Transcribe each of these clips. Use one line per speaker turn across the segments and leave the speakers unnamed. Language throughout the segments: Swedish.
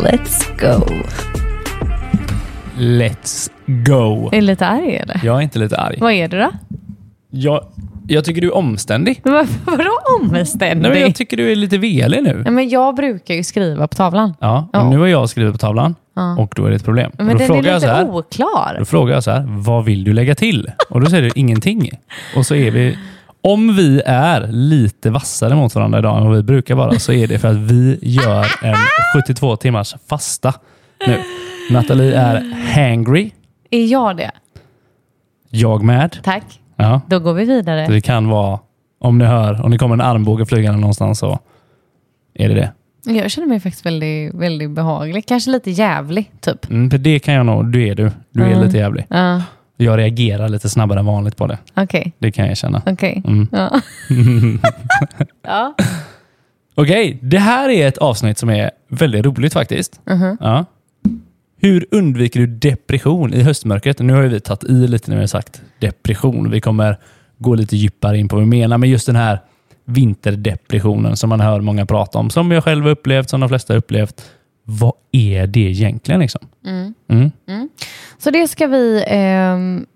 Let's go.
Let's go!
Är du lite arg eller?
Jag är inte lite arg.
Vad är det då?
Jag, jag tycker du är omständig.
Men varför- Vadå omständig?
Nej, men jag tycker du är lite velig nu.
Nej, men jag brukar ju skriva på tavlan.
Ja, och
Ja.
nu har jag skrivit på tavlan och då är det ett problem.
Men
då,
den är
frågar jag
lite
så här,
oklar.
då frågar jag så här, vad vill du lägga till? Och då säger du ingenting. Och så är vi, om vi är lite vassare mot varandra idag än vad vi brukar vara, så är det för att vi gör en 72 timmars fasta nu. Nathalie är hangry,
Är jag det?
jag med.
Tack.
Ja,
Då går vi vidare.
det kan vara, om ni hör, om det kommer en armbåge flygande någonstans så är det det.
Jag känner mig faktiskt väldigt, väldigt behaglig. Kanske lite jävlig, typ.
Mm, för det kan jag nog, du är du. Du är
Mm.
lite jävlig.
Ja,
Jag reagerar lite snabbare än vanligt på det.
okej.
Det kan jag känna.
Okej.
Mm.
Ja. ja.
Okej, det här är ett avsnitt som är väldigt roligt faktiskt.
Mhm.
Ja. Hur undviker du depression i höstmörkret? Nu har vi tagit i lite när vi har sagt depression. Vi kommer gå lite djupare in på vad vi menar, men just den här vinterdepressionen som man hör många prata om, som jag själv har upplevt, som de flesta har upplevt. Vad är det egentligen? Liksom?
Mm.
Mm.
Så det ska vi ehm,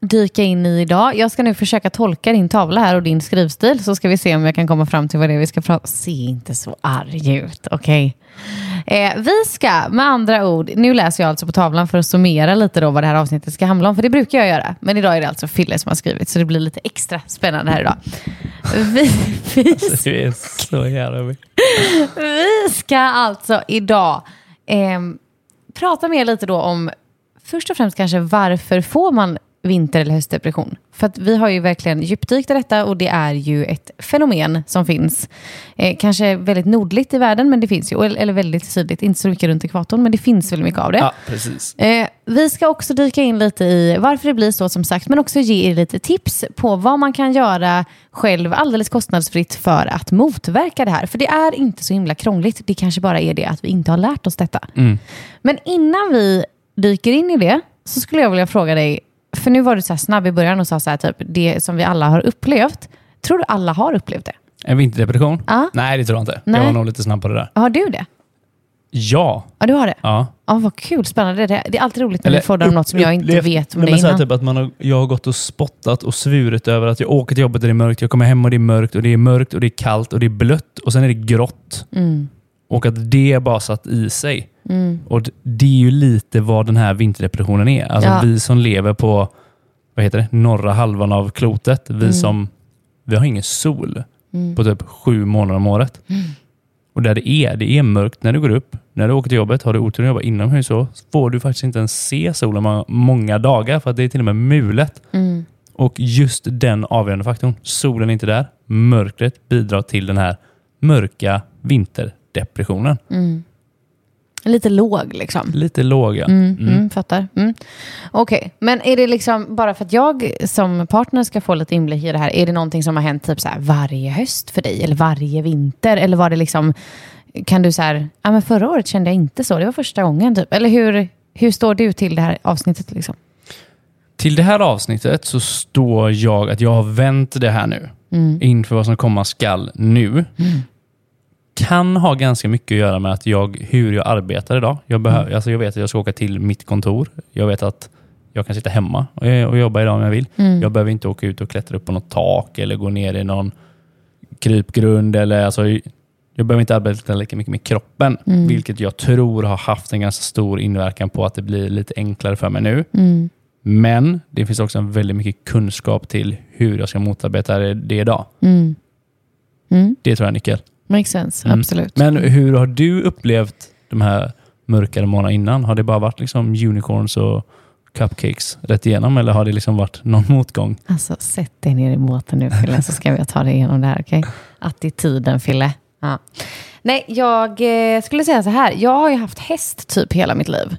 dyka in i idag. Jag ska nu försöka tolka din tavla här och din skrivstil så ska vi se om jag kan komma fram till vad det är vi ska prata Se inte så arg ut, okej? Eh, vi ska med andra ord, nu läser jag alltså på tavlan för att summera lite då vad det här avsnittet ska handla om, för det brukar jag göra. Men idag är det alltså Fille som har skrivit, så det blir lite extra spännande här idag. Vi, vi
Det är så jävla
vi ska alltså idag ehm, prata mer lite då om först och främst kanske varför får man vinter eller höstdepression? För att vi har ju verkligen djupdykt i detta och det är ju ett fenomen som finns. Eh, kanske väldigt nordligt i världen, men det finns ju. Eller eller väldigt sydligt, inte så mycket runt ekvatorn, men det finns väldigt mycket av det.
Ja, precis.
Eh, vi ska också dyka in lite i varför det blir så som sagt, men också ge er lite tips på vad man kan göra själv alldeles kostnadsfritt för att motverka det här. För det är inte så himla krångligt, det kanske bara är det att vi inte har lärt oss detta.
Mm.
Men innan vi dyker in i det så skulle jag vilja fråga dig, för nu var du så här snabb i början och sa så här typ, det som vi alla har upplevt. Tror du alla har upplevt det?
En vinterdepression?
Ja.
Nej, det tror jag inte.
Nej.
Jag var nog lite snabb på det där.
Har du det?
Ja.
Ja, du har det?
ja.
Ja, vad kul, spännande. Det det är alltid roligt när
Eller
vi får om något som jag inte vet om
Nej,
det
men så
innan.
Typ att man har, jag har gått och spottat och svurit över att jag åker till jobbet och det är mörkt, jag kommer hem och det är mörkt och det är mörkt och det är kallt och det är blött och sen är det grått.
Mm.
Och att det bara satt i sig.
Mm.
Och det är ju lite vad den här vinterdepressionen är. Alltså
Ja.
vi som lever på vad heter det, norra halvan av klotet, vi som vi har ingen sol
Mm.
på typ sju månader om året. Och där det är, det är mörkt när du går upp, när du åker till jobbet, har du otur att jobba inomhus så får du faktiskt inte ens se solen må- många dagar för att det är till och med mulet.
Mm.
Och just den avgörande faktorn, solen är inte där, mörkret bidrar till den här mörka vinterdepressionen.
Mm. Lite låg liksom.
Lite låga.
Mm, mm. fattar. Mm. Okej, men är det liksom bara för att jag som partner ska få lite inblick i det här, är det någonting som har hänt typ så varje höst för dig eller varje vinter? Eller var det liksom, kan du så här, ja men förra året kände jag inte så, det var första gången typ. Eller hur, hur står du till det här avsnittet liksom?
Till det här avsnittet så står jag att jag har vänt det här nu inför vad som komma skall nu. Kan ha ganska mycket att göra med att jag, hur jag arbetar idag. Jag, behöver, alltså jag vet att jag ska åka till mitt kontor. Jag vet att jag kan sitta hemma och, och jobba idag om jag vill. Jag behöver inte åka ut och klättra upp på något tak eller gå ner i någon krypgrund. Eller, alltså, jag behöver inte arbeta lika mycket med kroppen, vilket jag tror har haft en ganska stor inverkan på att det blir lite enklare för mig nu. Men det finns också en väldigt mycket kunskap till hur jag ska motarbeta det, idag.
Mm. Mm.
Det tror jag är nyckel.
Makes sense,
Mm.
absolut.
Men hur har du upplevt de här mörkare månaderna innan? Har det bara varit liksom unicorns och cupcakes rätt igenom eller har det liksom varit någon motgång?
Alltså sätt dig ner i båten nu Fille så ska vi ta dig igenom det här, okej? Attityden Fille. Ja. Nej, jag eh, skulle säga så här. Jag har ju haft häst typ hela mitt liv.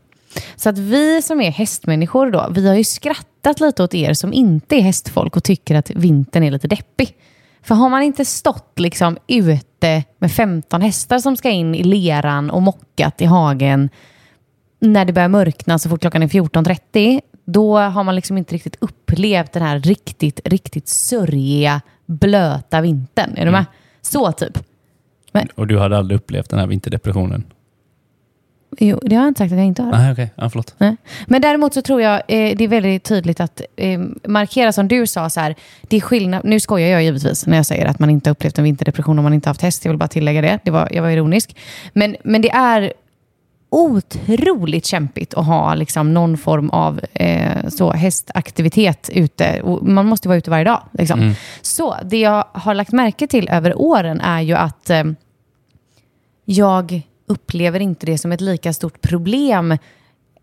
Så att vi som är hästmänniskor då, vi har ju skrattat lite åt er som inte är hästfolk och tycker att vintern är lite deppig. För har man inte stått liksom ute med 15 hästar som ska in i leran och mockat i hagen när det börjar mörkna så fort klockan är 14.30, då har man liksom inte riktigt upplevt den här riktigt, riktigt sörjiga, blöta vintern. Är du med? Så typ.
Och du hade aldrig upplevt den här vinterdepressionen?
Jo, det har jag inte sagt att jag inte har.
Nej, okej. Ja, förlåt.
Nej. Men däremot så tror jag eh, det är väldigt tydligt att eh, markera som du sa, så här, det är skillnad, nu skojar jag givetvis när jag säger att man inte upplevt en vinterdepression om man inte haft häst, jag vill bara tillägga det, det var, jag var ironisk. Men, men det är otroligt kämpigt att ha liksom, någon form av eh, så, hästaktivitet ute. Och man måste vara ute varje dag. Liksom.
Mm.
Så det jag har lagt märke till över åren är ju att eh, jag upplever inte det som ett lika stort problem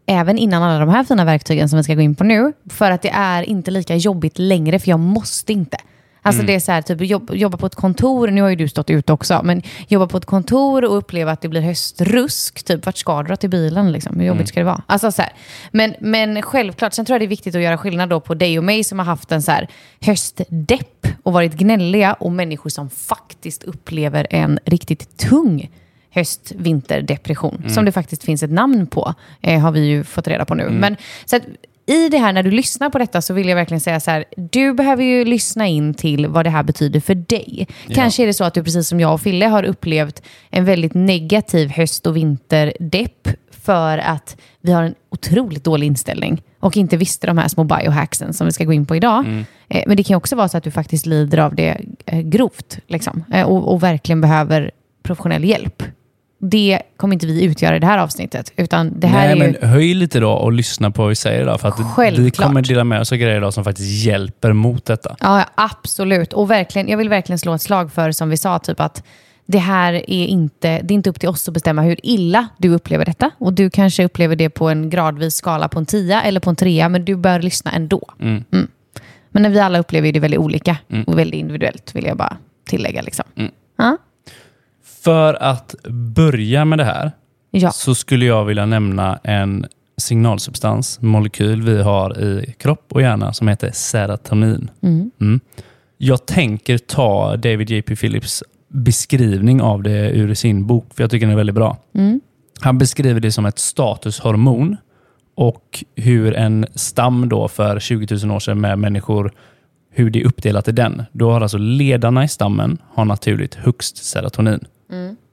även innan alla de här fina verktygen som vi ska gå in på nu. För att det är inte lika jobbigt längre, för jag måste inte. Alltså det är så här, typ jobb, jobba på ett kontor, nu har ju du stått ute också, men jobba på ett kontor och uppleva att det blir höstrusk, typ vart ska du dra till bilen liksom? Hur jobbigt ska det vara? Alltså så här. Men, men självklart, sen tror jag det är viktigt att göra skillnad då på dig och mig som har haft en så här höstdepp och varit gnälliga och människor som faktiskt upplever en riktigt tung höst-vinterdepression, som det faktiskt finns ett namn på, eh, har vi ju fått reda på nu. Men så att, i det här när du lyssnar på detta så vill jag verkligen säga så här, du behöver ju lyssna in till vad det här betyder för dig. Kanske är det så att du precis som jag och Fille har upplevt en väldigt negativ höst och vinterdepp för att vi har en otroligt dålig inställning och inte visste de här små biohacksen som vi ska gå in på idag. Eh, Men det kan också vara så att du faktiskt lider av det eh, grovt liksom, eh, och, och verkligen behöver professionell hjälp. Det kommer inte vi utgöra i det här avsnittet, utan det här
Nej,
är ju...
men höj lite då och lyssna på vad vi säger idag. För att vi
Självklart.
kommer dela med oss av grejer idag som faktiskt hjälper mot detta.
Ja, absolut. Och verkligen, jag vill verkligen slå ett slag för, som vi sa, typ att det här är inte, det är inte upp till oss att bestämma hur illa du upplever detta. Och du kanske upplever det på en gradvis skala på en tia eller på en trea, men du bör lyssna ändå.
Mm.
Men när vi alla upplever det väldigt olika och väldigt individuellt, vill jag bara tillägga. Liksom.
Mm.
Ja?
För att börja med det här
Ja.
så skulle jag vilja nämna en signalsubstans, molekyl vi har i kropp och hjärna som heter serotonin. Mm. Jag tänker ta David J.P. Phillips beskrivning av det ur sin bok, för jag tycker den är väldigt bra. Han beskriver det som ett statushormon och hur en stam då för 20 000 år sedan med människor, hur det är uppdelat i den. Då har alltså ledarna i stammen har naturligt högst serotonin.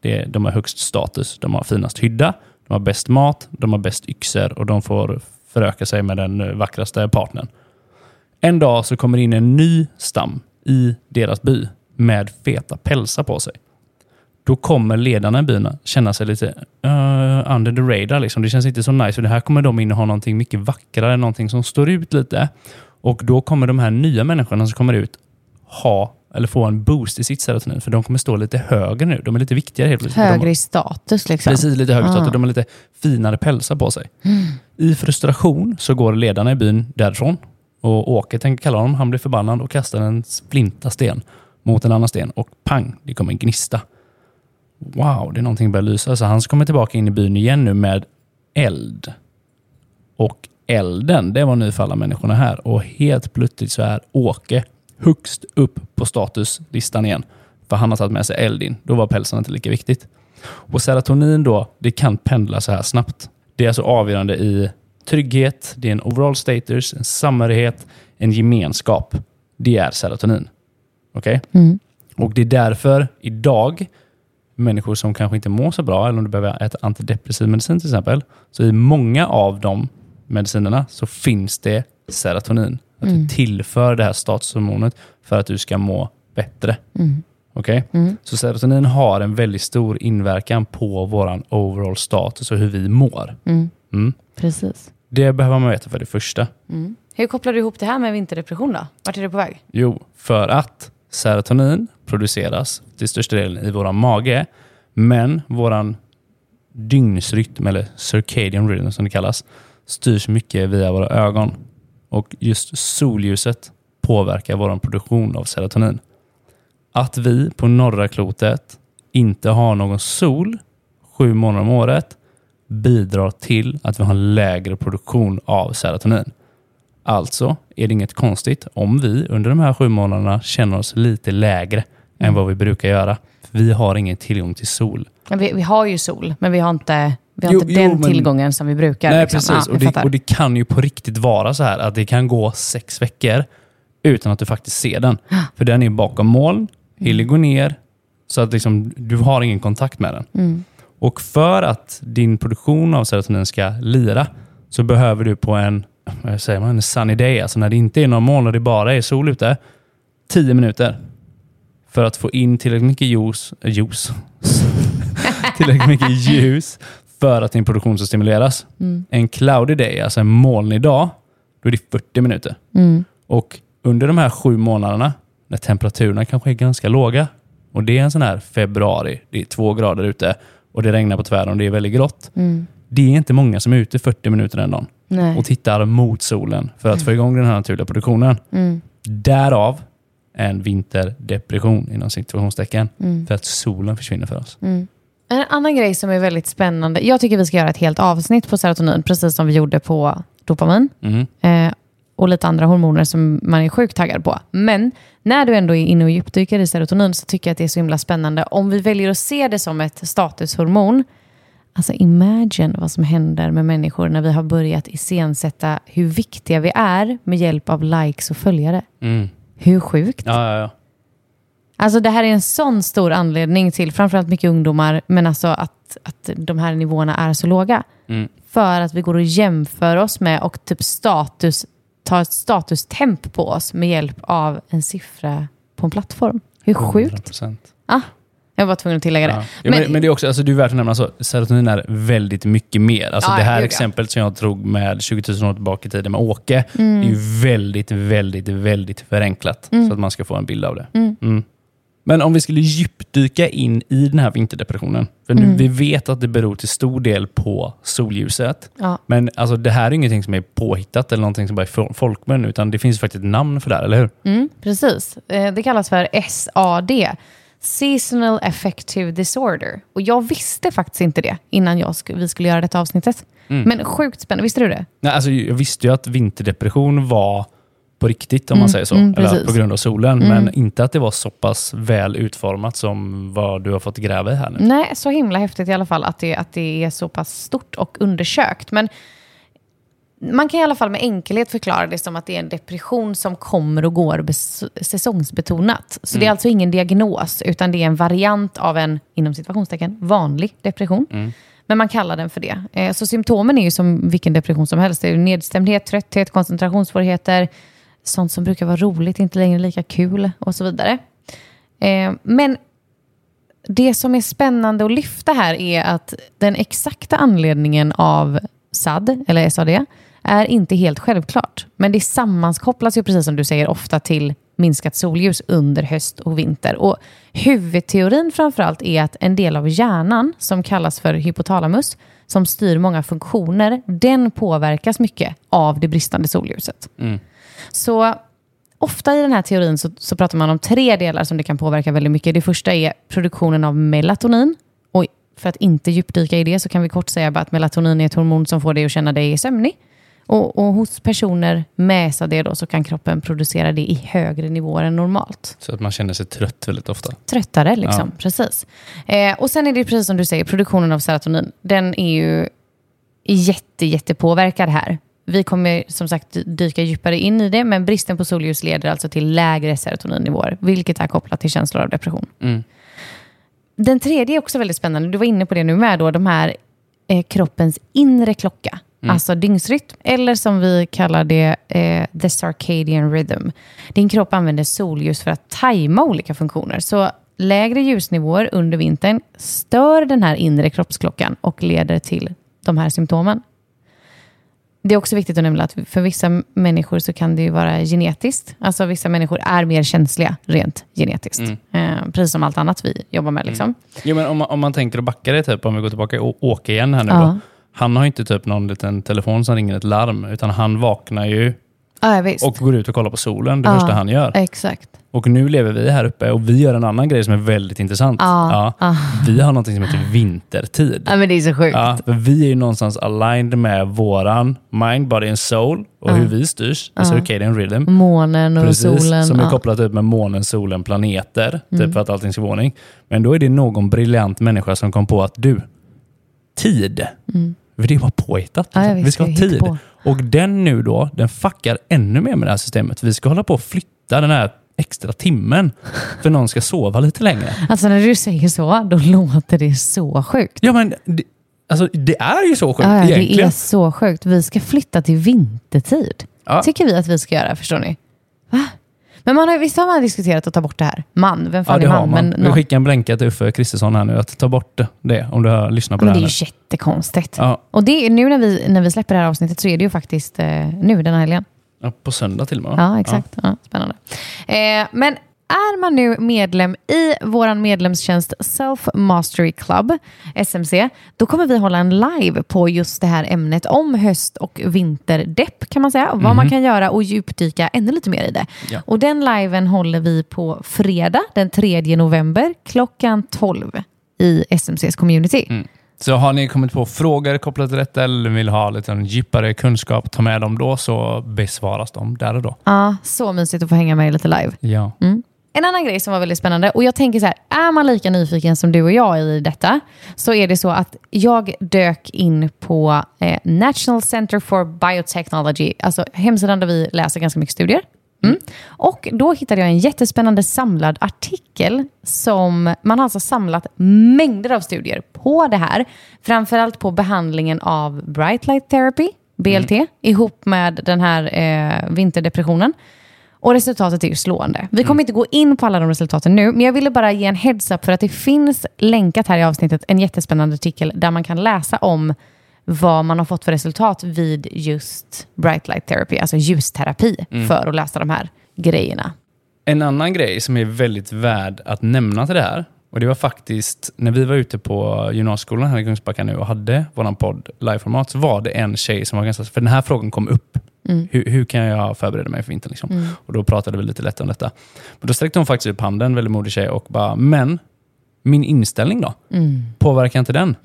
Det, de har högst status, de har finast hydda, de har bäst mat, de har bäst yxor och de får föröka sig med den vackraste partnern. En dag så kommer in en ny stam i deras by med feta pälsar på sig. Då kommer ledarna i byn känna sig lite uh, under the radar. Liksom. Det känns inte så nice. För det här kommer de in och ha någonting mycket vackrare, någonting som står ut lite. Och då kommer de här nya människorna som kommer ut ha eller få en boost i sitt serotonin. För de kommer stå lite högre nu. De är lite viktigare helt plötsligt.
Högre i status liksom.
Precis, lite högre status.
Ah.
De har lite finare pälsar på sig. I frustration så går ledarna i byn därifrån. Och Åke tänker kalla honom. Han blir förbannad och kastar en splintasten mot en annan sten. Och pang, det kommer en gnista. Wow, det är någonting som börjar lysa. Så han kommer tillbaka in i byn igen nu med eld. Och elden, det var ny för alla människorna här. Och helt plötsligt så är Åke högst upp på statuslistan igen. För han har tagit med sig eld in. Då var pälsen inte lika viktigt. Och serotonin då, det kan pendla så här snabbt. Det är alltså avgörande i trygghet, det är en overall status, en samhörighet, en gemenskap. Det är serotonin. Okej? Och det är därför idag, människor som kanske inte mår så bra, eller om du behöver äta antidepressiv medicin till exempel, så i många av de medicinerna så finns det serotonin. Att du tillför det här statushormonet för att du ska må bättre. Okej? Så serotonin har en väldigt stor inverkan på vår overall status och hur vi mår. Mm.
Precis.
Det behöver man veta för det första.
Hur kopplar du ihop det här med vinterdepression då? Vart är du på väg?
Jo, för att serotonin produceras till största delen i våran mage, men våran dygnsrytm, eller circadian rhythm som det kallas, styrs mycket via våra ögon. Och just solljuset påverkar vår produktion av serotonin. Att vi på norra klotet inte ha någon sol sju månader om året bidrar till att vi har en lägre produktion av serotonin. Alltså är det inget konstigt om vi under de här sju månaderna känner oss lite lägre än vad vi brukar göra. Vi har ingen tillgång till sol.
Vi, vi har ju sol, men vi har inte, vi har
Jo,
inte
jo,
den
men-
tillgången som vi brukar.
Nej,
liksom.
precis.
Ja,
och,
jag
det, och det kan ju på riktigt vara så här att det kan gå sex veckor utan att du faktiskt ser den. För den är bakom moln, Hilly går ner, så att liksom, du har ingen kontakt med den.
Mm.
Och för att din produktion av serotonin ska lira så behöver du på en, vad säger man, en sunny day, alltså när det inte är någon moln och det bara är sol ute, 10 minuter för att få in tillräckligt mycket ljus, äh, ljus. tillräckligt mycket ljus för att din produktion ska stimuleras.
Mm.
En cloudy day, alltså en molnig dag, då är det 40 minuter.
Mm.
Och under de här sju månaderna, när temperaturerna kanske är ganska låga, och det är en sån här februari, det är två grader ute och det regnar på tvären och det är väldigt grått.
Mm.
Det är inte många som är ute 40 minuter den dagen
Nej.
och tittar mot solen för att få igång den här naturliga produktionen.
Mm.
Därav en vinterdepression inom situationstecken.
Mm.
För att solen försvinner för oss.
Mm. En annan grej som är väldigt spännande. Jag tycker vi ska göra ett helt avsnitt på serotonin, precis som vi gjorde på dopamin.
Mm.
Eh, och lite andra hormoner som man är sjukt taggad på. Men när du ändå är inne och djupdyker i serotonin så tycker jag att det är så himla spännande. Om vi väljer att se det som ett statushormon, alltså imagine vad som händer med människor när vi har börjat iscensätta hur viktiga vi är med hjälp av likes och följare.
Mm.
Hur sjukt?
Ja, ja, ja.
Alltså det här är en sån stor anledning till framförallt mycket ungdomar, men alltså att, att de här nivåerna är så låga.
Mm.
För att vi går och jämför oss med och typ status, tar ett statustemp på oss med hjälp av en siffra på en plattform. Hur sjukt?
100%.
Ah, jag var tvungen att tillägga det.
Ja. Ja, men, men det är också, alltså, det är värt att nämna, alltså, serotonin är väldigt mycket mer. Alltså,
Ja,
det här exemplet som jag drog med 20 000 år tillbaka i tiden med Åke,
Mm.
är ju väldigt, väldigt, väldigt förenklat. Så att man ska få en bild av det. Mm. Men om vi skulle djupdyka in i den här vinterdepressionen. För nu,
Mm.
vi vet att det beror till stor del på solljuset.
Ja.
Men alltså, det här är ingenting som är påhittat eller någonting som bara är fol- folkmun, utan det finns faktiskt ett namn för det här, eller hur?
Mm, precis. Eh, Det kallas för SAD. Seasonal Affective Disorder. Och jag visste faktiskt inte det innan jag sk- vi skulle göra detta avsnittet. Men sjukt spännande. Visste du det?
Nej, alltså, jag visste ju att vinterdepression var på riktigt, om man säger så.
mm,
Eller på grund av solen. Men inte att det var så pass väl utformat som vad du har fått gräva i här nu.
Nej, så himla häftigt i alla fall att det, att det är så pass stort och undersökt. Men man kan i alla fall med enkelhet förklara det som att det är en depression som kommer och går säsongsbetonat. Så det är alltså ingen diagnos, utan det är en variant av en, inom situationstecken, vanlig depression. Men man kallar den för det. Eh, Så symptomen är ju som vilken depression som helst. Det är nedstämdhet, trötthet, koncentrationssvårigheter, sånt som brukar vara roligt, inte längre lika kul och så vidare. Eh, Men det som är spännande att lyfta här är att den exakta anledningen av SAD, eller SAD, är inte helt självklart. Men det sammankopplas ju, precis som du säger, ofta till minskat solljus under höst och vinter. Och huvudteorin framförallt är att en del av hjärnan, som kallas för hypotalamus, som styr många funktioner, den påverkas mycket av det bristande solljuset. Mm. Så ofta i den här teorin så, så pratar man om tre delar som det kan påverka väldigt mycket. Det första är produktionen av melatonin. Och för att inte djupdyka i det så kan vi kort säga att melatonin är ett hormon som får dig att känna dig sömnig. Och, och hos personer med SAD då så kan kroppen producera det i högre nivåer än normalt
Så att man känner sig trött väldigt ofta.
tröttare. Liksom. Precis. Eh, och sen är det precis som du säger, produktionen av serotonin. Den är ju jätte, jättepåverkad här. Vi kommer som sagt dyka djupare in i det, men bristen på solljus leder alltså till lägre serotoninnivåer, vilket är kopplat till känslor av depression.
Mm.
Den tredje är också väldigt spännande. Du var inne på det nu med, då, de här eh, kroppens inre klocka. Alltså dygnsrytm, eller som vi kallar det, eh, the circadian rhythm. Din kropp använder solljus för att tajma olika funktioner. Så lägre ljusnivåer under vintern stör den här inre kroppsklockan och leder till de här symptomen. Det är också viktigt att nämna att för vissa människor så kan det ju vara genetiskt. Alltså vissa människor är mer känsliga rent genetiskt. Eh, precis som allt annat vi jobbar med. Liksom.
Jo, men om, man, om man tänker att backa det, typ, om vi går tillbaka och Åke igen här nu
Ja.
då. Han har inte typ någon liten telefon som ringer ett larm, utan han vaknar ju
Ja,
och går ut och kollar på solen, det
Ja.
första han gör.
Exakt.
Och nu lever vi här uppe och vi gör en annan grej som är väldigt intressant.
Ja. Ja.
Vi har något som heter vintertid.
Ja, men det är så sjukt.
Ja, för vi är ju någonstans aligned med våran mind, body and soul och
Ja.
hur vi styrs. Alltså circadian rhythm.
Månen och
Precis,
solen.
som är.
Mm.
kopplat upp med månen, solen, planeter. Typ för att allting ska vara ordning. Men då är det någon briljant människa som kom på att du, tid. För det var påhittat.
Mm.
Liksom. vi ska ha tid. Och den nu då, den fuckar ännu mer med det här systemet. Vi ska hålla på och flytta den här extra timmen för någon ska sova lite längre.
Alltså när du säger så, då låter det så sjukt.
Ja, men det, alltså, det är ju så sjukt
Ja, det
egentligen.
är så sjukt. Vi ska flytta till vintertid.
Ja.
tycker vi att vi ska göra, förstår ni? Va? Men man har, visst har man diskuterat att ta bort det här? Man, vem
Ja,
fan
det
är man?
man.
Men,
Vi skickar en blänka till Uffe Kristersson här nu att ta bort det om du har lyssnat på
men
det
det
här
är
nu.
ju jättekonstigt.
Ja,
Och det, är- nu när vi, när vi släpper det här avsnittet så är det ju faktiskt eh, nu den här helgen.
Ja, på söndag till och med.
Ja, exakt. Ja. spännande. Eh, men är man nu medlem i vår medlemstjänst Self Mastery Club, SMC, då kommer vi hålla en live på just det här ämnet om höst och vinterdepp kan man säga. Vad man kan göra och djupdyka ännu lite mer i det.
Ja.
Och den liven håller vi på fredag den 3 november klockan 12 i SMCs community.
Mm. Så har ni kommit på frågor kopplat till detta eller vill ha lite djupare kunskap, ta med dem då så besvaras de där och då.
Ja, så mysigt att få hänga med lite live.
Ja.
En annan grej som var väldigt spännande, och jag tänker så här, är man lika nyfiken som du och jag i detta, så är det så att jag dök in på eh, National Center for Biotechnology, alltså hemsidan där vi läser ganska mycket studier. Mm. Och då hittade jag en jättespännande samlad artikel som man har alltså samlat mängder av studier på det här. Framförallt på behandlingen av Bright Light Therapy, BLT, ihop med den här eh, vinterdepressionen. Och resultatet är ju slående. Vi kommer inte gå in på alla de resultaten nu, men jag ville bara ge en heads up för att det finns länkat här i avsnittet en jättespännande artikel där man kan läsa om vad man har fått för resultat vid just bright light therapy, alltså ljusterapi, för att läsa de här grejerna.
En annan grej som är väldigt värd att nämna till det här, och det var faktiskt när vi var ute på gymnasieskolan här i Kungsbacka nu och hade våran podd liveformat, så var det en tjej som var ganska... För den här frågan kom upp. Hur, hur kan jag förbereda mig för vintern? Liksom? Och då pratade vi lite lätt om detta. Men då sträckte hon faktiskt upp handen, väldigt modig tjej, och bara, men min inställning då? Påverkar inte den?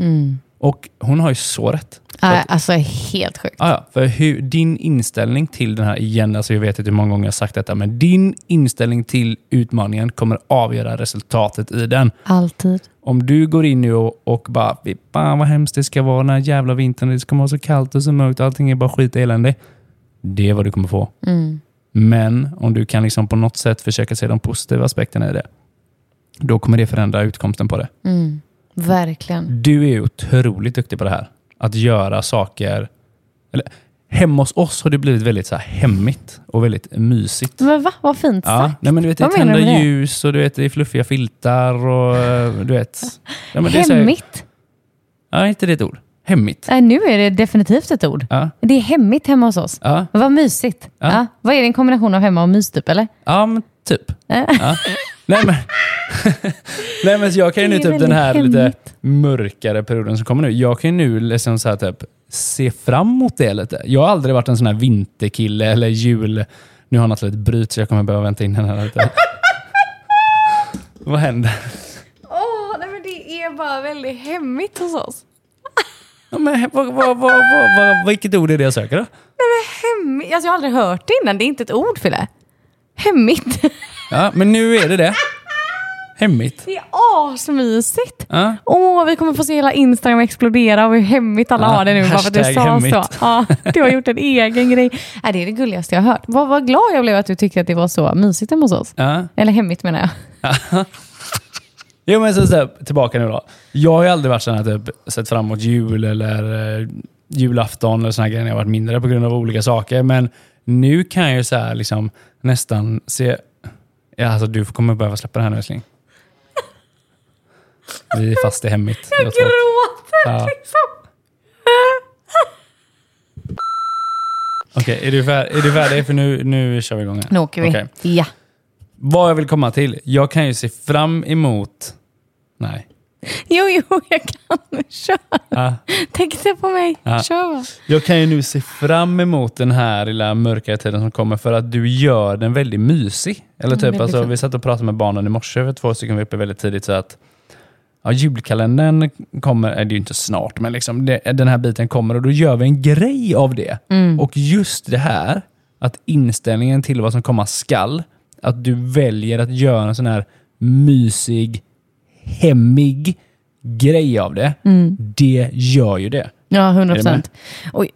Och hon har ju så rätt.
Äh,
att-
alltså helt sjukt.
Ja, för hur, din inställning till den här, igen, alltså jag vet inte hur många gånger jag har sagt detta, men din inställning till utmaningen kommer avgöra resultatet i den.
Alltid.
Om du går in nu och, och bara, "Fy fan vad hemskt det ska vara den här jävla vintern, det ska vara så kallt och så mörkt, allting är bara skit och elände. Det är vad du kommer få. Men om du kan liksom på något sätt försöka se de positiva aspekterna i det, då kommer det förändra utkomsten på det.
Verkligen.
Du är otroligt duktig på det här. Att göra saker... Eller, hemma hos oss har det blivit väldigt så här hemmigt och väldigt mysigt.
Men va? Vad fint
Ja,
sagt.
nej, men du vet, det är tända ljus och du vet, det är fluffiga filtar och du vet... Ja, men så här-
Hemmigt?
Ja, inte det ett ord? Hemmigt.
Äh, nu är det definitivt ett ord.
Ja,
Det är hemmigt hemma hos oss.
ja,
Vad mysigt.
Ja.
Ja. Vad är det, en kombination av hemma och mys typ, eller?
ja men typ. Nej, men, nej, men jag kan ju nu typ den här
väldigt
lite mörkare perioden som kommer nu. Jag kan ju nu liksom så här, typ, se fram emot det lite. Jag har aldrig varit en sån här vinterkille eller jul... Nu har Nathalie ett bryt så jag kommer behöva vänta in henne här lite. Vad händer?
Åh, nej men det är bara väldigt hemmigt hos oss.
Ja, men, vad, vad, vad, vad, vad, vilket ord är det jag söker då?
Hemmigt? Alltså, jag har aldrig hört det innan. Det är inte ett ord, Fille. Hemmigt.
Ja, men nu är det det. Hemmigt.
Det är asmysigt.
Ja.
Åh, vi kommer få se hela Instagram explodera och hur hemmigt alla
Ja,
har det nu bara för att du sa
hemmigt.
så. Ja, du har gjort en egen grej. Nej, det är det gulligaste jag har hört. Vad, vad glad jag blev att du tyckte att det var så mysigt hemma hos oss.
Ja.
Eller hemmigt menar jag.
Jo, men så, så tillbaka nu då. Jag har ju aldrig varit sån här, typ, sett fram emot jul eller eh, julafton eller såna grejer när jag varit mindre på grund av olika saker. Men nu kan jag ju så här, liksom, nästan se... Ja, alltså, du kommer behöva släppa det här nu älskling. Vi är fast i hemmigt. Jag
Gråter
Ja.
liksom.
Okej, är, du fär- är du färdig? För nu, nu kör vi igång här.
Nu åker vi.
Okej.
Ja.
Vad jag vill komma till. Jag kan ju se fram emot... Nej.
Jo, jo, jag kan köra.
Ja.
Tänkte på mig.
Ja.
Kör.
Jag kan ju nu se fram emot den här lilla mörkare tiden som kommer för att du gör den väldigt mysig. Eller
Mm,
typ,
väldigt
alltså, vi satt och pratade med barnen i morse, för två stycken var uppe väldigt tidigt, så att ja, julkalendern kommer, är det ju inte snart, men liksom det, den här biten kommer och då gör vi en grej av det.
Mm.
Och just det här, att inställningen till vad som komma skall, att du väljer att göra en sån här mysig, hemmig grej av det,
Mm.
det gör ju det.
Ja, 100
Är du med?
procent.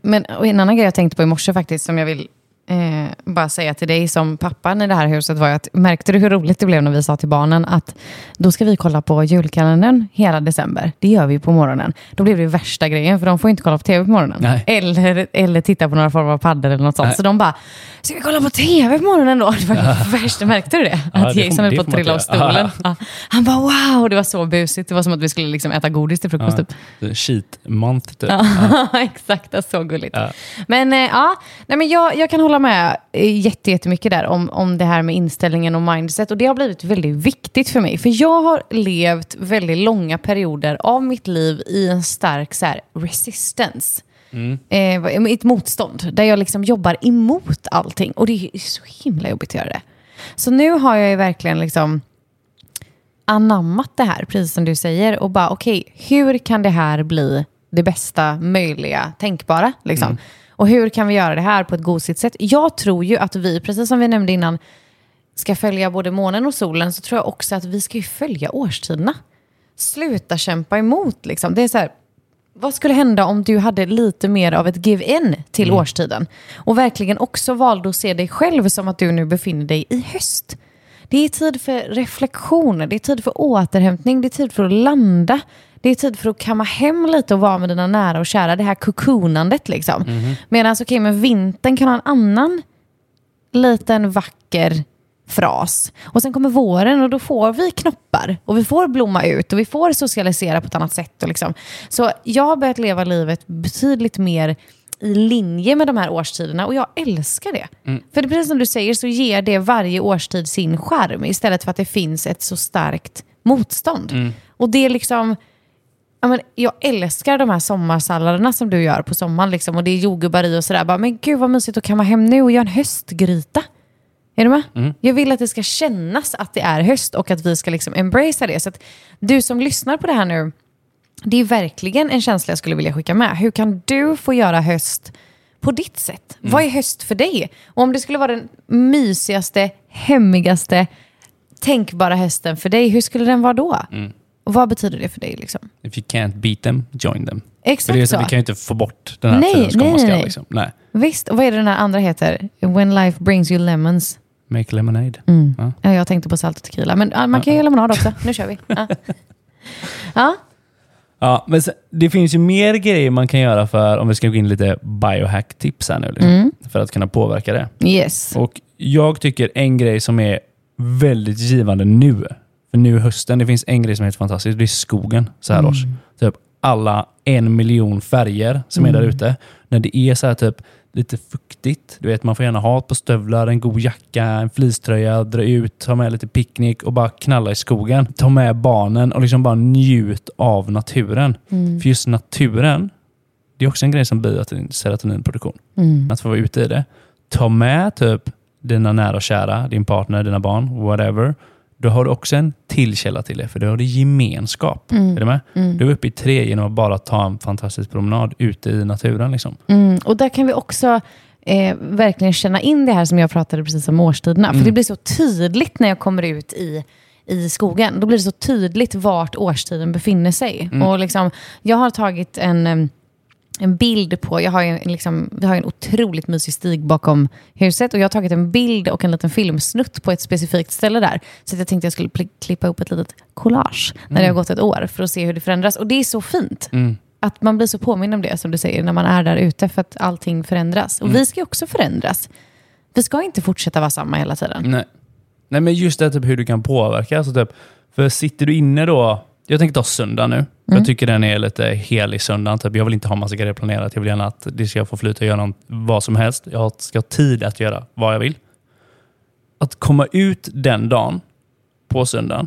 Men, och en annan grej jag tänkte på i morse faktiskt, som jag vill eh, bara säga till dig som pappan i det här huset, var att märkte du hur roligt det blev när vi sa till barnen att då ska vi kolla på julkalendern hela december. Det gör vi på morgonen. Då blev det värsta grejen, för de får inte kolla på tv på morgonen.
Nej.
Eller, eller titta på några former av paddel eller något sånt.
Nej.
Så de bara, ska vi kolla på tv på morgonen då? Det var ju värsta, märkte du det?
Ja,
att
det
Jason höll på att trilla av stolen. Ja. Han bara wow, det var så busigt. Det var som att vi skulle liksom äta godis till frukost. Typ.
Cheat month typ.
Ja, exakt. Så gulligt.
Ja.
Men eh, ja, nej, men jag, jag kan hålla med eh, jätte- jättemycket där om, om det här med inställningen och mindset. Och det har blivit väldigt viktigt för mig. För jag har levt väldigt långa perioder av mitt liv i en stark så här, resistance. Eh, vad- ett motstånd där jag liksom jobbar emot allting. Och det är så himla jobbigt att göra det. Så nu har jag ju verkligen liksom anammat det här, precis som du säger, och bara okej, hur kan det här bli det bästa möjliga tänkbara? Liksom? Och hur kan vi göra det här på ett gosigt sätt? Jag tror ju att vi, precis som vi nämnde innan, ska följa både månen och solen, så tror jag också att vi ska följa årstiderna. Sluta kämpa emot. Liksom. Det är så här, vad skulle hända om du hade lite mer av ett give-in till årstiden? Och verkligen också valde att se dig själv som att du nu befinner dig i höst. Det är tid för reflektion, det är tid för återhämtning, det är tid för att landa. Det är tid för att kamma hem lite och vara med dina nära och kära. Det här kokonandet liksom. Medan okej, men vintern kan ha en annan liten vacker fras. Och sen kommer våren och då får vi knoppar och vi får blomma ut och vi får socialisera på ett annat sätt. Och liksom. Så jag har börjat leva livet betydligt mer i linje med de här årstiderna och jag älskar det. För det är precis som du säger så ger det varje årstid sin charm istället för att det finns ett så starkt motstånd. Och det är liksom... Ja, men jag älskar de här sommarsalladerna som du gör på sommaren. Liksom, och det är jordgubbar i och sådär. Men gud vad mysigt att kamma hem nu och göra en höstgryta. Är du med? Jag vill att det ska kännas att det är höst och att vi ska liksom embracea det. Så att du som lyssnar på det här nu, det är verkligen en känsla jag skulle vilja skicka med. Hur kan du få göra höst på ditt sätt? Vad är höst för dig? Och om det skulle vara den mysigaste, hemmigaste, tänkbara hösten för dig, hur skulle den vara då? Och vad betyder det för dig? Liksom?
If you can't beat them, join them.
Exakt
det är så.
så.
Vi kan ju inte få bort den här
Nej, nej, nej.
Liksom. Nej.
Visst, och vad är det den här andra heter? When life brings you lemons.
Make lemonade.
Mm.
Ja.
Ja, jag tänkte på salt och tequila, men ja, man kan ju göra lemonad också. Nu kör vi. Ja. Ja.
Ja, men det finns ju mer grejer man kan göra för, om vi ska gå in lite biohack-tips här nu, liksom,
Mm.
för att kunna påverka det.
Yes.
Och jag tycker en grej som är väldigt givande nu, för nu hösten, det finns en grej som är helt fantastisk, det är skogen så här års. Typ alla en miljon färger som är där ute. När det är så här typ lite fuktigt, du vet man får gärna ha par stövlar, en god jacka, en fleecetröja, dra ut, ta med lite picknick och bara knalla i skogen. Ta med barnen och liksom bara njut av naturen. För just naturen, det är också en grej som bidrar serotoninproduktion. Att få vara ute i det. Ta med typ dina nära och kära, din partner, dina barn, whatever. Då har du också en till källa till det, för då har du gemenskap. Är du med? Du är uppe i tre genom att bara ta en fantastisk promenad ute i naturen. Liksom.
Mm, och där kan vi också eh, verkligen känna in det här som jag pratade precis om årstiderna. För det blir så tydligt när jag kommer ut i i skogen. Då blir det så tydligt vart årstiden befinner sig. Och liksom, jag har tagit en, en bild på, jag har en, liksom, vi har en otroligt mysig stig bakom huset och jag har tagit en bild och en liten filmsnutt på ett specifikt ställe där. Så att jag tänkte jag skulle klippa upp ett litet collage när det har gått ett år för att se hur det förändras. Och det är så fint. Att man blir så påmind om det som du säger när man är där ute för att allting förändras. Och vi ska ju också förändras. Vi ska inte fortsätta vara samma hela tiden.
Nej. Nej, men just det typ hur du kan påverka. Alltså, typ, för sitter du inne då, jag tänker ta söndag nu. För Jag tycker den är lite helig söndag. Typ. Jag vill inte ha massa grejer planerat. Jag vill gärna att det ska få flyta och göra något, vad som helst. Jag ska ha tid att göra vad jag vill. Att komma ut den dagen, på söndagen,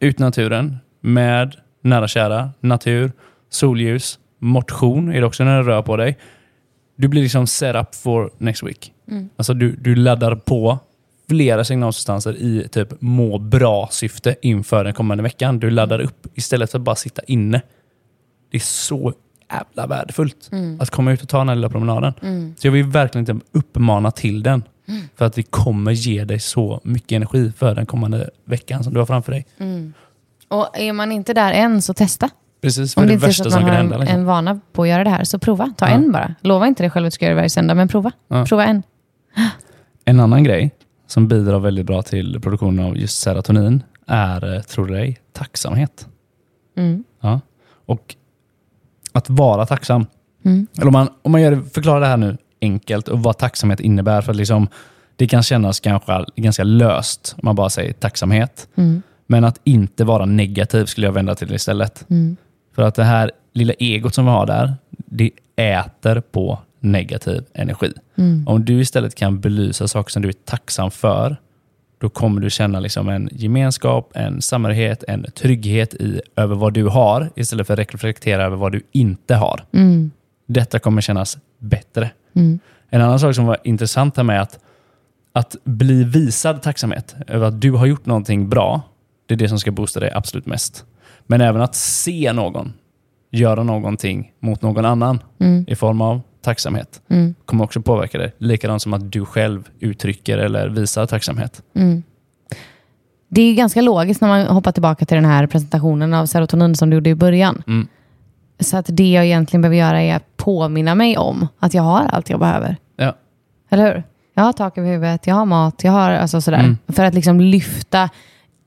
ut i naturen med nära kära, natur, solljus, Motion är det också när du rör på dig. Du blir liksom set up for next week. Alltså du, du laddar på flera signalsubstanser i typ må bra-syfte inför den kommande veckan. Du laddar upp istället för att bara sitta inne. Det är så jävla värdefullt att komma ut och ta den här lilla promenaden. Så jag vill verkligen inte uppmana till den. För att det kommer ge dig så mycket energi för den kommande veckan som du har framför dig.
Och är man inte där än, så testa.
Precis,
Om det
det,
inte är så att man har
hända.
en,
Liksom.
en vana på att göra det här, så prova. Ta
Ja.
en bara. Lova inte dig själv att du ska göra det varje söndag, men prova.
Ja.
Prova en.
En annan grej som bidrar väldigt bra till produktionen av just serotonin är, eh, tror du det, tacksamhet.
Mm.
Ja. Och att vara tacksam.
Mm.
Eller om man, om man gör, förklarar det här nu enkelt och vad tacksamhet innebär. För att liksom, det kan kännas kanske ganska löst om man bara säger tacksamhet.
Mm.
Men att inte vara negativ skulle jag vända till istället.
Mm.
För att det här lilla egot som vi har där, det äter på negativ energi.
Mm.
Om du istället kan belysa saker som du är tacksam för, då kommer du känna liksom en gemenskap, en samhörighet, en trygghet i, över vad du har istället för att reflektera över vad du inte har.
Mm.
Detta kommer kännas bättre.
Mm.
En annan sak som var intressant här med att, att bli visad tacksamhet över att du har gjort någonting bra, det är det som ska boosta dig absolut mest. Men även att se någon göra någonting mot någon annan
Mm.
i form av tacksamhet
Mm.
kommer också påverka dig. Likadant som att du själv uttrycker eller visar tacksamhet.
Mm. Det är ganska logiskt när man hoppar tillbaka till den här presentationen av serotonin som du gjorde i början.
Mm.
Så att det jag egentligen behöver göra är att påminna mig om att jag har allt jag behöver.
Ja.
Eller hur? Jag har tak över huvudet, jag har mat, jag har alltså sådär.
Mm.
För att liksom lyfta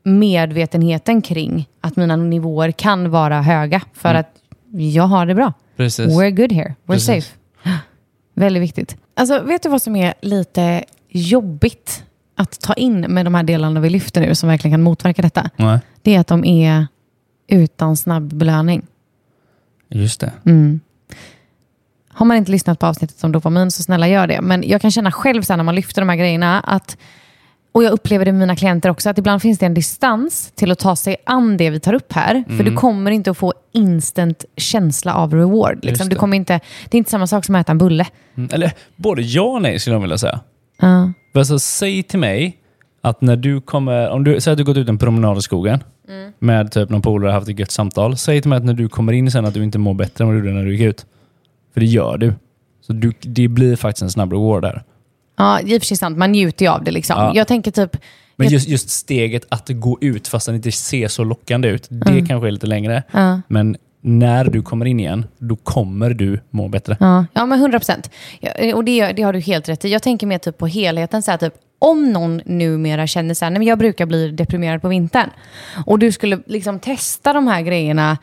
medvetenheten kring att mina nivåer kan vara höga. För
Mm.
att jag har det bra.
Precis.
We're good here. We're
Precis.
safe. Väldigt viktigt. Alltså, vet du vad som är lite jobbigt att ta in med de här delarna vi lyfter nu som verkligen kan motverka detta?
Nej.
Det är att de är utan snabb belöning.
Just det.
Mm. Har man inte lyssnat på avsnittet om dopamin så snälla gör det. Men jag kan känna själv sen när man lyfter de här grejerna att och jag upplever det med mina klienter också, att ibland finns det en distans till att ta sig an det vi tar upp här. För du kommer inte att få instant känsla av reward. Liksom. Du
det.
kommer inte, det är inte samma sak som att äta en bulle.
Mm. Eller både ja och nej skulle jag vilja säga. För Alltså, säg till mig att när du kommer, om du säger att du gått ut en promenad i skogen med typ någon polare och haft ett gött samtal. Säg till mig att när du kommer in sen att du inte mår bättre än vad du gjorde när du gick ut. För det gör du. Så du, det blir faktiskt en snabb reward där.
Ja, i och för sig sant. Man njuter ju av det. Liksom.
Ja.
Jag tänker typ...
Men just, just steget att gå ut fast den inte ser så lockande ut, det kanske är lite längre.
ja,
Men när du kommer in igen, då kommer du må bättre.
ja, ja, men 100 procent. Ja, och det, det har du helt rätt i. Jag tänker mer typ på helheten. Så här, typ, om någon numera känner så här, nej, men jag brukar bli deprimerad på vintern. Och du skulle liksom testa de här grejerna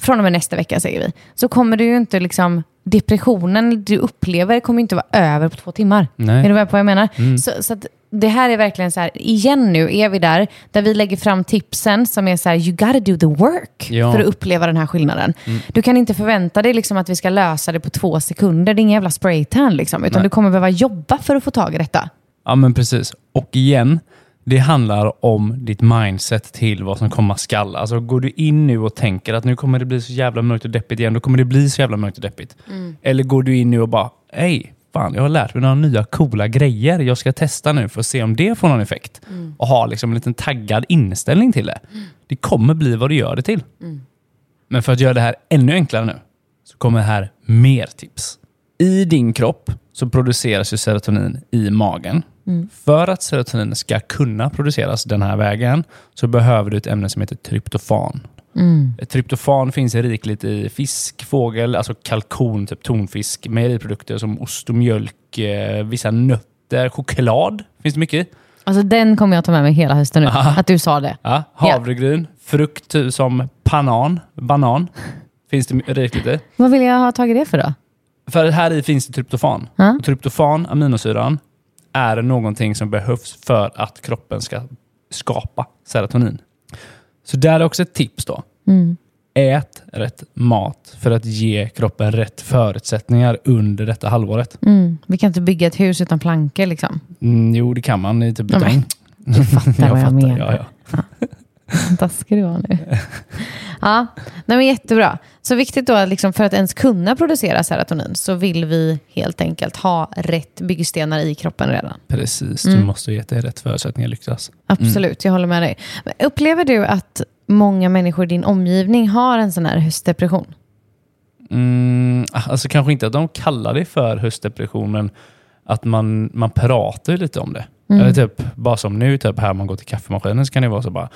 från och med nästa vecka, säger vi. Så kommer du ju inte liksom... Depressionen du upplever kommer inte vara över på två timmar.
Nej.
Är du med på vad jag menar? Så, så att det här är verkligen så här, igen nu är vi där, där vi lägger fram tipsen som är så här, you gotta do the work
Ja.
för att uppleva den här skillnaden. Du kan inte förvänta dig liksom att vi ska lösa det på två sekunder, det är ingen jävla spraytan liksom, utan
Nej.
du kommer behöva jobba för att få tag i detta.
Ja, men precis. Och igen, det handlar om ditt mindset till vad som komma skall. Alltså går du in nu och tänker att nu kommer det bli så jävla mörkt och deppigt igen, då kommer det bli så jävla mörkt och deppigt. Eller går du in nu och bara, hej, fan, jag har lärt mig några nya coola grejer. Jag ska testa nu för att se om det får någon effekt. Och ha liksom en liten taggad inställning till det. Det kommer bli vad du gör det till. Men för att göra det här ännu enklare nu, så kommer här mer tips. I din kropp så produceras ju serotonin i magen. För att serotonin ska kunna produceras den här vägen så behöver du ett ämne som heter tryptofan. Tryptofan finns rikligt i fisk, fågel, alltså kalkon, typ tonfisk, mejeriprodukter som ost och mjölk, eh, vissa nötter, choklad. Finns det mycket i.
Alltså den kommer jag ta med mig hela hösten nu,
Aha.
att du sa det.
Ja, havregryn, frukt som banan, banan. Finns det rikligt i.
Vad vill jag ha tagit det för då?
För här i finns det tryptofan. Och tryptofan, aminosyran, är någonting som behövs för att kroppen ska skapa serotonin. Så där är också ett tips då.
Mm.
Ät rätt mat för att ge kroppen rätt förutsättningar under detta halvåret.
Mm. Vi kan inte bygga ett hus utan plankor liksom.
Mm, jo, det kan man i typ betong.
Du fattar vad jag menar.
Ja, ja.
Taskig du var nu. Ja, nej men jättebra. Så viktigt då att liksom för att ens kunna producera serotonin så vill vi helt enkelt ha rätt byggstenar i kroppen redan.
Precis, du måste ge dig rätt förutsättningar lyckas.
Absolut, jag håller med dig. Men upplever du att många människor i din omgivning har en sån här höstdepression?
Mm, alltså kanske inte att de kallar det för höstdepression, men att man, man pratar lite om det. Eller typ, bara som nu, typ här man går till kaffemaskinen så kan det vara så bara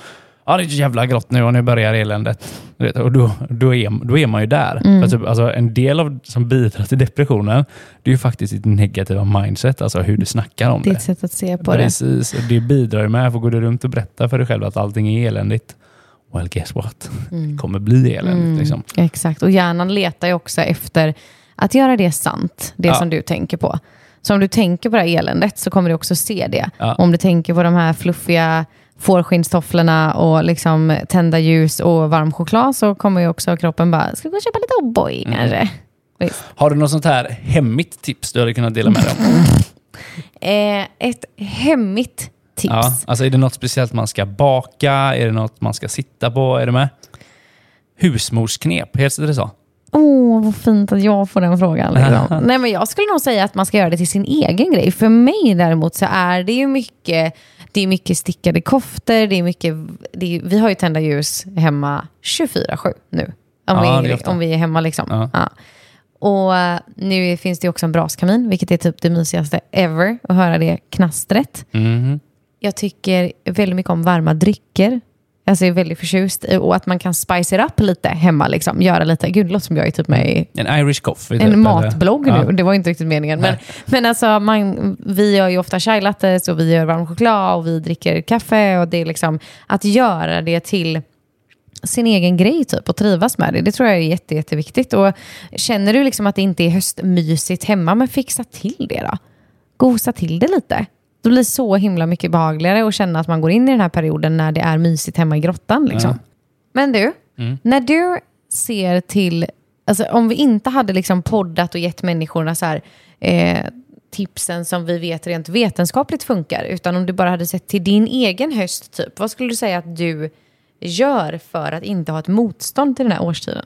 Ja, det är jävla grått nu och nu börjar eländet. Och då, då, är, då är man ju där. För typ, alltså, en del av som bidrar till depressionen, det är ju faktiskt ditt negativa mindset, alltså hur du snackar om det.
Ditt sätt att se på det.
Precis, det bidrar ju med. För går du runt och berättar för dig själv att allting är eländigt, well guess what? Det kommer bli eländigt. Liksom.
Exakt, och hjärnan letar ju också efter att göra det sant, det
Ja.
som du tänker på. Så om du tänker på det här eländet så kommer du också se det.
Ja.
Om du tänker på de här fluffiga fårskinnstofflorna och liksom tända ljus och varm choklad så kommer ju också kroppen bara, ska vi gå och köpa lite O'boy
Mm.
kanske? Visst.
Har du något sånt här hemmigt tips du hade kunnat dela med dig om?
Eh, ett hemmigt tips.
Ja, alltså är det något speciellt man ska baka? Är det något man ska sitta på? Är det med? Husmorsknep, heter det så?
Åh, vad fint att jag får den frågan. Liksom. Nej, men jag skulle nog säga att man ska göra det till sin egen grej. För mig däremot så är det ju mycket, det är mycket stickade koftor, det är mycket, det är, vi har ju tända ljus hemma 24-7 nu. Om,
Ja,
vi,
är
om vi är hemma liksom.
Ja.
Ja. Och eh, nu finns det också en braskamin, vilket är typ det mysigaste ever, att höra det knastret.
Mhm.
Jag tycker väldigt mycket om varma drycker. Alltså jag är väldigt förtjust i och att man kan spice it up lite hemma. Liksom. Göra lite, gud det låter som jag är typ med i
En Irish coffee? typ,
en
eller?
matblogg
Ja.
nu. Det var inte riktigt meningen. Men, men alltså, man, vi gör ju ofta chai lattes och vi gör varm choklad och vi dricker kaffe. Och det är liksom att göra det till sin egen grej typ och trivas med det. Det tror jag är jätte, jätteviktigt. Och känner du liksom att det inte är höstmysigt hemma, men fixa till det då. Gosa till det lite. Det blir så himla mycket behagligare att känna att man går in i den här perioden när det är mysigt hemma i grottan. Liksom.
Ja.
Men du, när du ser till, alltså om vi inte hade liksom poddat och gett människorna så här, eh, tipsen som vi vet rent vetenskapligt funkar, utan om du bara hade sett till din egen höst, typ, vad skulle du säga att du gör för att inte ha ett motstånd till den här årstiden?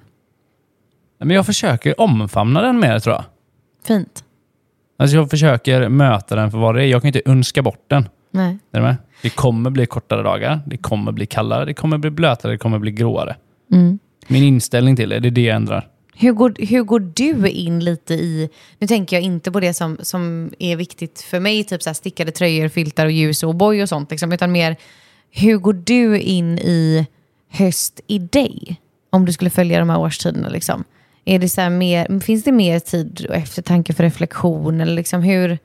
Men jag försöker omfamna den mer tror jag.
Fint.
Alltså jag försöker möta den för vad det är. Jag kan inte önska bort den.
Nej.
Är du med? Det kommer bli kortare dagar, det kommer bli kallare, det kommer bli blötare, det kommer bli gråare.
Mm.
Min inställning till det, det är det jag ändrar.
Hur går, hur går du in lite i, nu tänker jag inte på det som, som är viktigt för mig, typ så stickade tröjor, filtar och ljus och boy och sånt, liksom, utan mer hur går du in i höst i dig? Om du skulle följa de här årstiderna. Liksom. Är det så mer, finns det mer tid och eftertanke för reflektion? Eller liksom hur?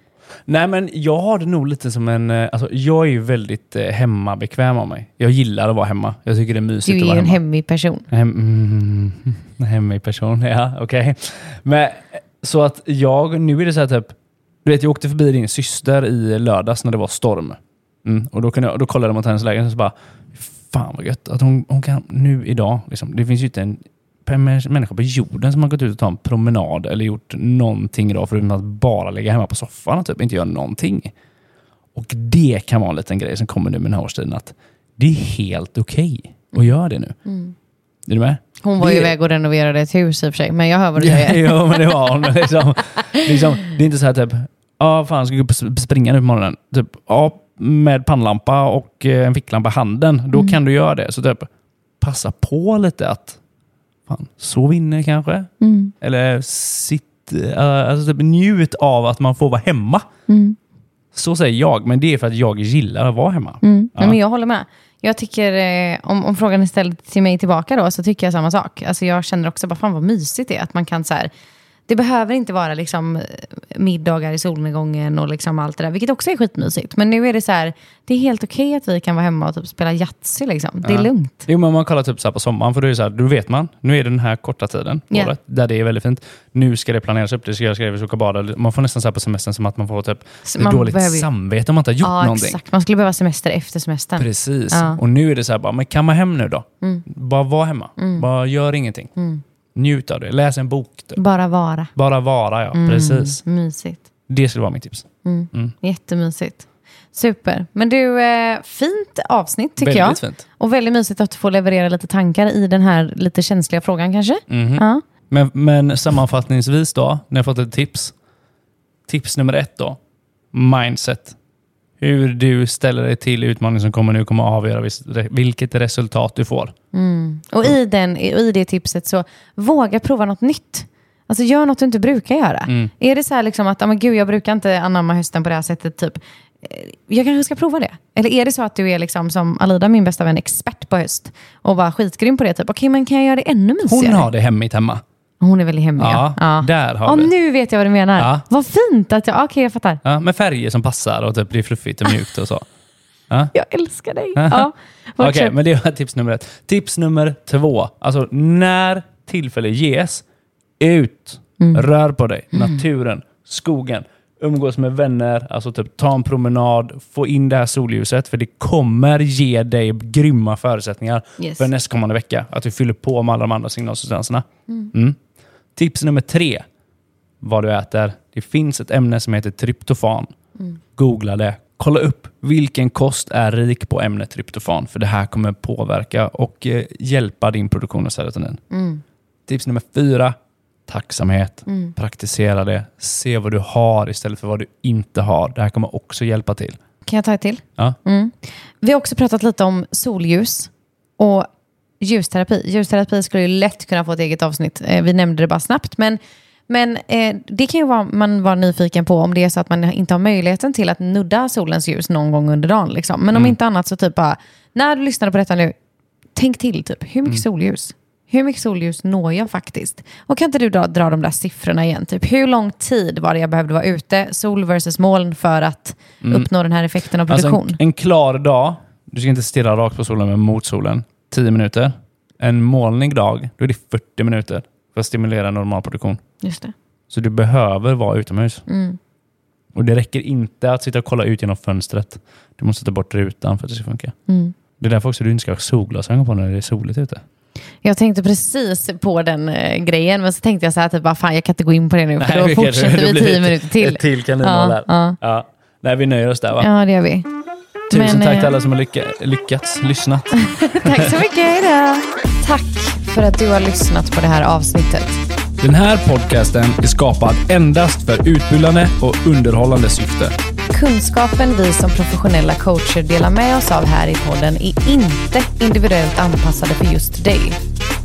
Nej, men jag har det nog lite som en... eh, Alltså, jag är ju väldigt eh, hemmabekväm av mig. Jag gillar att vara hemma. Jag tycker det är mysigt
Du
att
är
vara
en
hemma.
hemmig person.
Hem, mm, hemmig person, ja okej. Men eh, så att jag, nu är det så här typ, du vet jag åkte förbi din syster i lördags när det var storm. Mm, och då, kunde jag, då kollade jag mot hennes lägenhet och så bara, fan vad gött att hon, hon kan nu idag, liksom, det finns ju inte en människa på jorden som har gått ut och tagit en promenad eller gjort någonting idag förutom att bara ligga hemma på soffan och typ inte göra någonting. Och det kan vara en liten grej som kommer nu med den här årstiden att det är helt okej att göra det nu. Är du med?
Hon var
Det-
ju iväg och renoverade ett hus i och för sig, men jag hör vad du säger.
jo, men det var hon. Liksom, liksom, det är inte så här typ, ja fan ska jag gå upp och springa nu på morgonen? Typ, ja, med pannlampa och eh, en ficklampa i handen. Då kan du göra det. Så typ, passa på lite att, fan, sov inne kanske?
Mm.
Eller sitt, eh, alltså typ, njut av att man får vara hemma.
Mm.
Så säger jag, men det är för att jag gillar att vara hemma.
Mm.
Ja.
Nej, men jag håller med. Jag tycker, eh, om, om frågan är ställd till mig tillbaka då, så tycker jag samma sak. Alltså jag känner också, bara fan vad mysigt det är att man kan så här, det behöver inte vara liksom eh, middagar i solnedgången och liksom allt det där, vilket också är skitmysigt. Men nu är det så här, det är helt okej att vi kan vara hemma och typ spela Yatzy liksom. Det är
Ja.
lugnt.
Jo, men om man kollar typ så här på sommaren, för då är så här, då vet man, nu är det den här korta tiden på
Ja.
året, där det är väldigt fint. Nu ska det planeras upp, det ska göras grejer, vi ska åka bada. Man får nästan så på semestern som att man får typ
man
dåligt
behöver
samvete om man inte har gjort
Ja,
någonting.
exakt. Man skulle behöva semester efter semestern.
Precis.
Ja.
Och nu är det så här, bara, men kamma hem nu då.
Mm.
Bara var hemma. Bara gör ingenting. Njut av det. Läs en bok. Typ.
Bara vara.
Bara vara, ja.
Mm.
Precis.
Mysigt.
Det skulle vara mitt tips.
Mm.
Mm.
Jättemysigt. Super. Men du, eh, fint avsnitt tycker jag.
Väldigt fint.
Och väldigt mysigt att få leverera lite tankar i den här lite känsliga frågan kanske.
Mhm.
Ja.
Men, men sammanfattningsvis då, när jag fått ett tips. Tips nummer ett då. Mindset. Hur du ställer dig till utmaningen som kommer nu kommer att avgöra vilket resultat du får.
Och i, den, i det tipset så våga prova något nytt. Alltså gör något du inte brukar göra.
Mm.
Är det så här liksom att, ah, men gud jag brukar inte anamma hösten på det här sättet, typ. eh, Jag kanske ska prova det. Eller är det så att du är liksom som Alida, min bästa vän, expert på höst och var skitgrym på det? Typ, okej men kan jag göra det ännu
Hon
mysigare?
har det hemmigt hemma.
Hon är väldigt hemmig.
Ja, där har
ja,
vi.
nu vet jag vad du menar.
Ja.
Vad fint att jag, okej jag fattar.
Ja, med färger som passar och typ blir fluffigt och mjukt och så.
Jag älskar dig. Ja,
Okej,
fortsätt.
men det var tips nummer ett. Tips nummer två. Alltså när tillfälle ges, ut,
Mm.
rör på dig. Naturen, skogen, umgås med vänner, alltså typ ta en promenad, få in det här solljuset, för det kommer ge dig grymma förutsättningar
Yes.
för nästkommande vecka. Att du fyller på med alla de andra signalsubstanserna. Mm. Tips nummer tre. Vad du äter. Det finns ett ämne som heter tryptofan. Googla det. Kolla upp vilken kost är rik på ämnet tryptofan. För det här kommer påverka och eh, hjälpa din produktion av serotonin. Tips nummer fyra. Tacksamhet. Praktisera det. Se vad du har istället för vad du inte har. Det här kommer också hjälpa till.
Kan jag ta ett till?
Ja.
Vi har också pratat lite om solljus och ljusterapi. Ljusterapi skulle ju lätt kunna få ett eget avsnitt. Eh, vi nämnde det bara snabbt. Men, men eh, det kan ju vara, man vara nyfiken på om det är så att man inte har möjligheten till att nudda solens ljus någon gång under dagen. Liksom. Men om inte annat så typ bara, när du lyssnar på detta nu, tänk till. Typ, hur mycket solljus? Hur mycket solljus når jag faktiskt? Och kan inte du dra, dra de där siffrorna igen? Typ, hur lång tid var det jag behövde vara ute, sol versus moln, för att uppnå den här effekten av
Alltså
produktion?
en, en klar dag, du ska inte stirra rakt på solen men mot solen, 10 minuter. En molnig dag, då är det 40 minuter för att stimulera normal produktion.
Just det.
Så du behöver vara utomhus.
Mm.
Och det räcker inte att sitta och kolla ut genom fönstret. Du måste ta bort rutan för att det ska funka.
Mm.
Det är därför också du inte ska ha solglasögon på när det är soligt ute.
Jag tänkte precis på den eh, grejen, men så tänkte jag så här, typ, bara, fan jag kan inte gå in på det nu, för
Nej,
då fortsätter vi tio minuter till.
Ett till kaninhål
Ja,
här.
ja.
Ja. Nej, vi nöjer oss där va?
Ja, det gör vi.
Tusen
Men,
tack
eh,
till alla som har lycka, lyckats lyssna.
Tack så mycket, hejdå! Tack för att du har lyssnat på det här avsnittet.
Den här podcasten är skapad endast för utbildande och underhållande syfte.
Kunskapen vi som professionella coacher delar med oss av här i podden är inte individuellt anpassade för just dig.